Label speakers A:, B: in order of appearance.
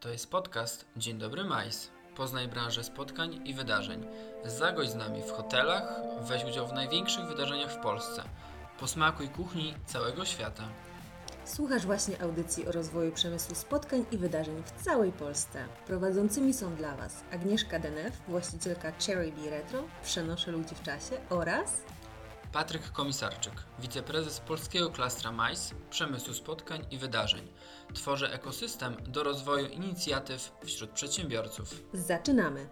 A: To jest podcast Dzień Dobry Majs. Poznaj branżę spotkań i wydarzeń. Zagość z nami w hotelach, weź udział w największych wydarzeniach w Polsce. Posmakuj kuchni całego świata.
B: Słuchasz właśnie audycji o rozwoju przemysłu spotkań i wydarzeń w całej Polsce. Prowadzącymi są dla Was Agnieszka Denef, właścicielka Cherry Bee Retro, Przenoszę ludzi w czasie oraz
A: Patryk Komisarczyk, wiceprezes polskiego klastra MAIS, przemysłu spotkań i wydarzeń. Tworzę ekosystem do rozwoju inicjatyw wśród przedsiębiorców.
B: Zaczynamy!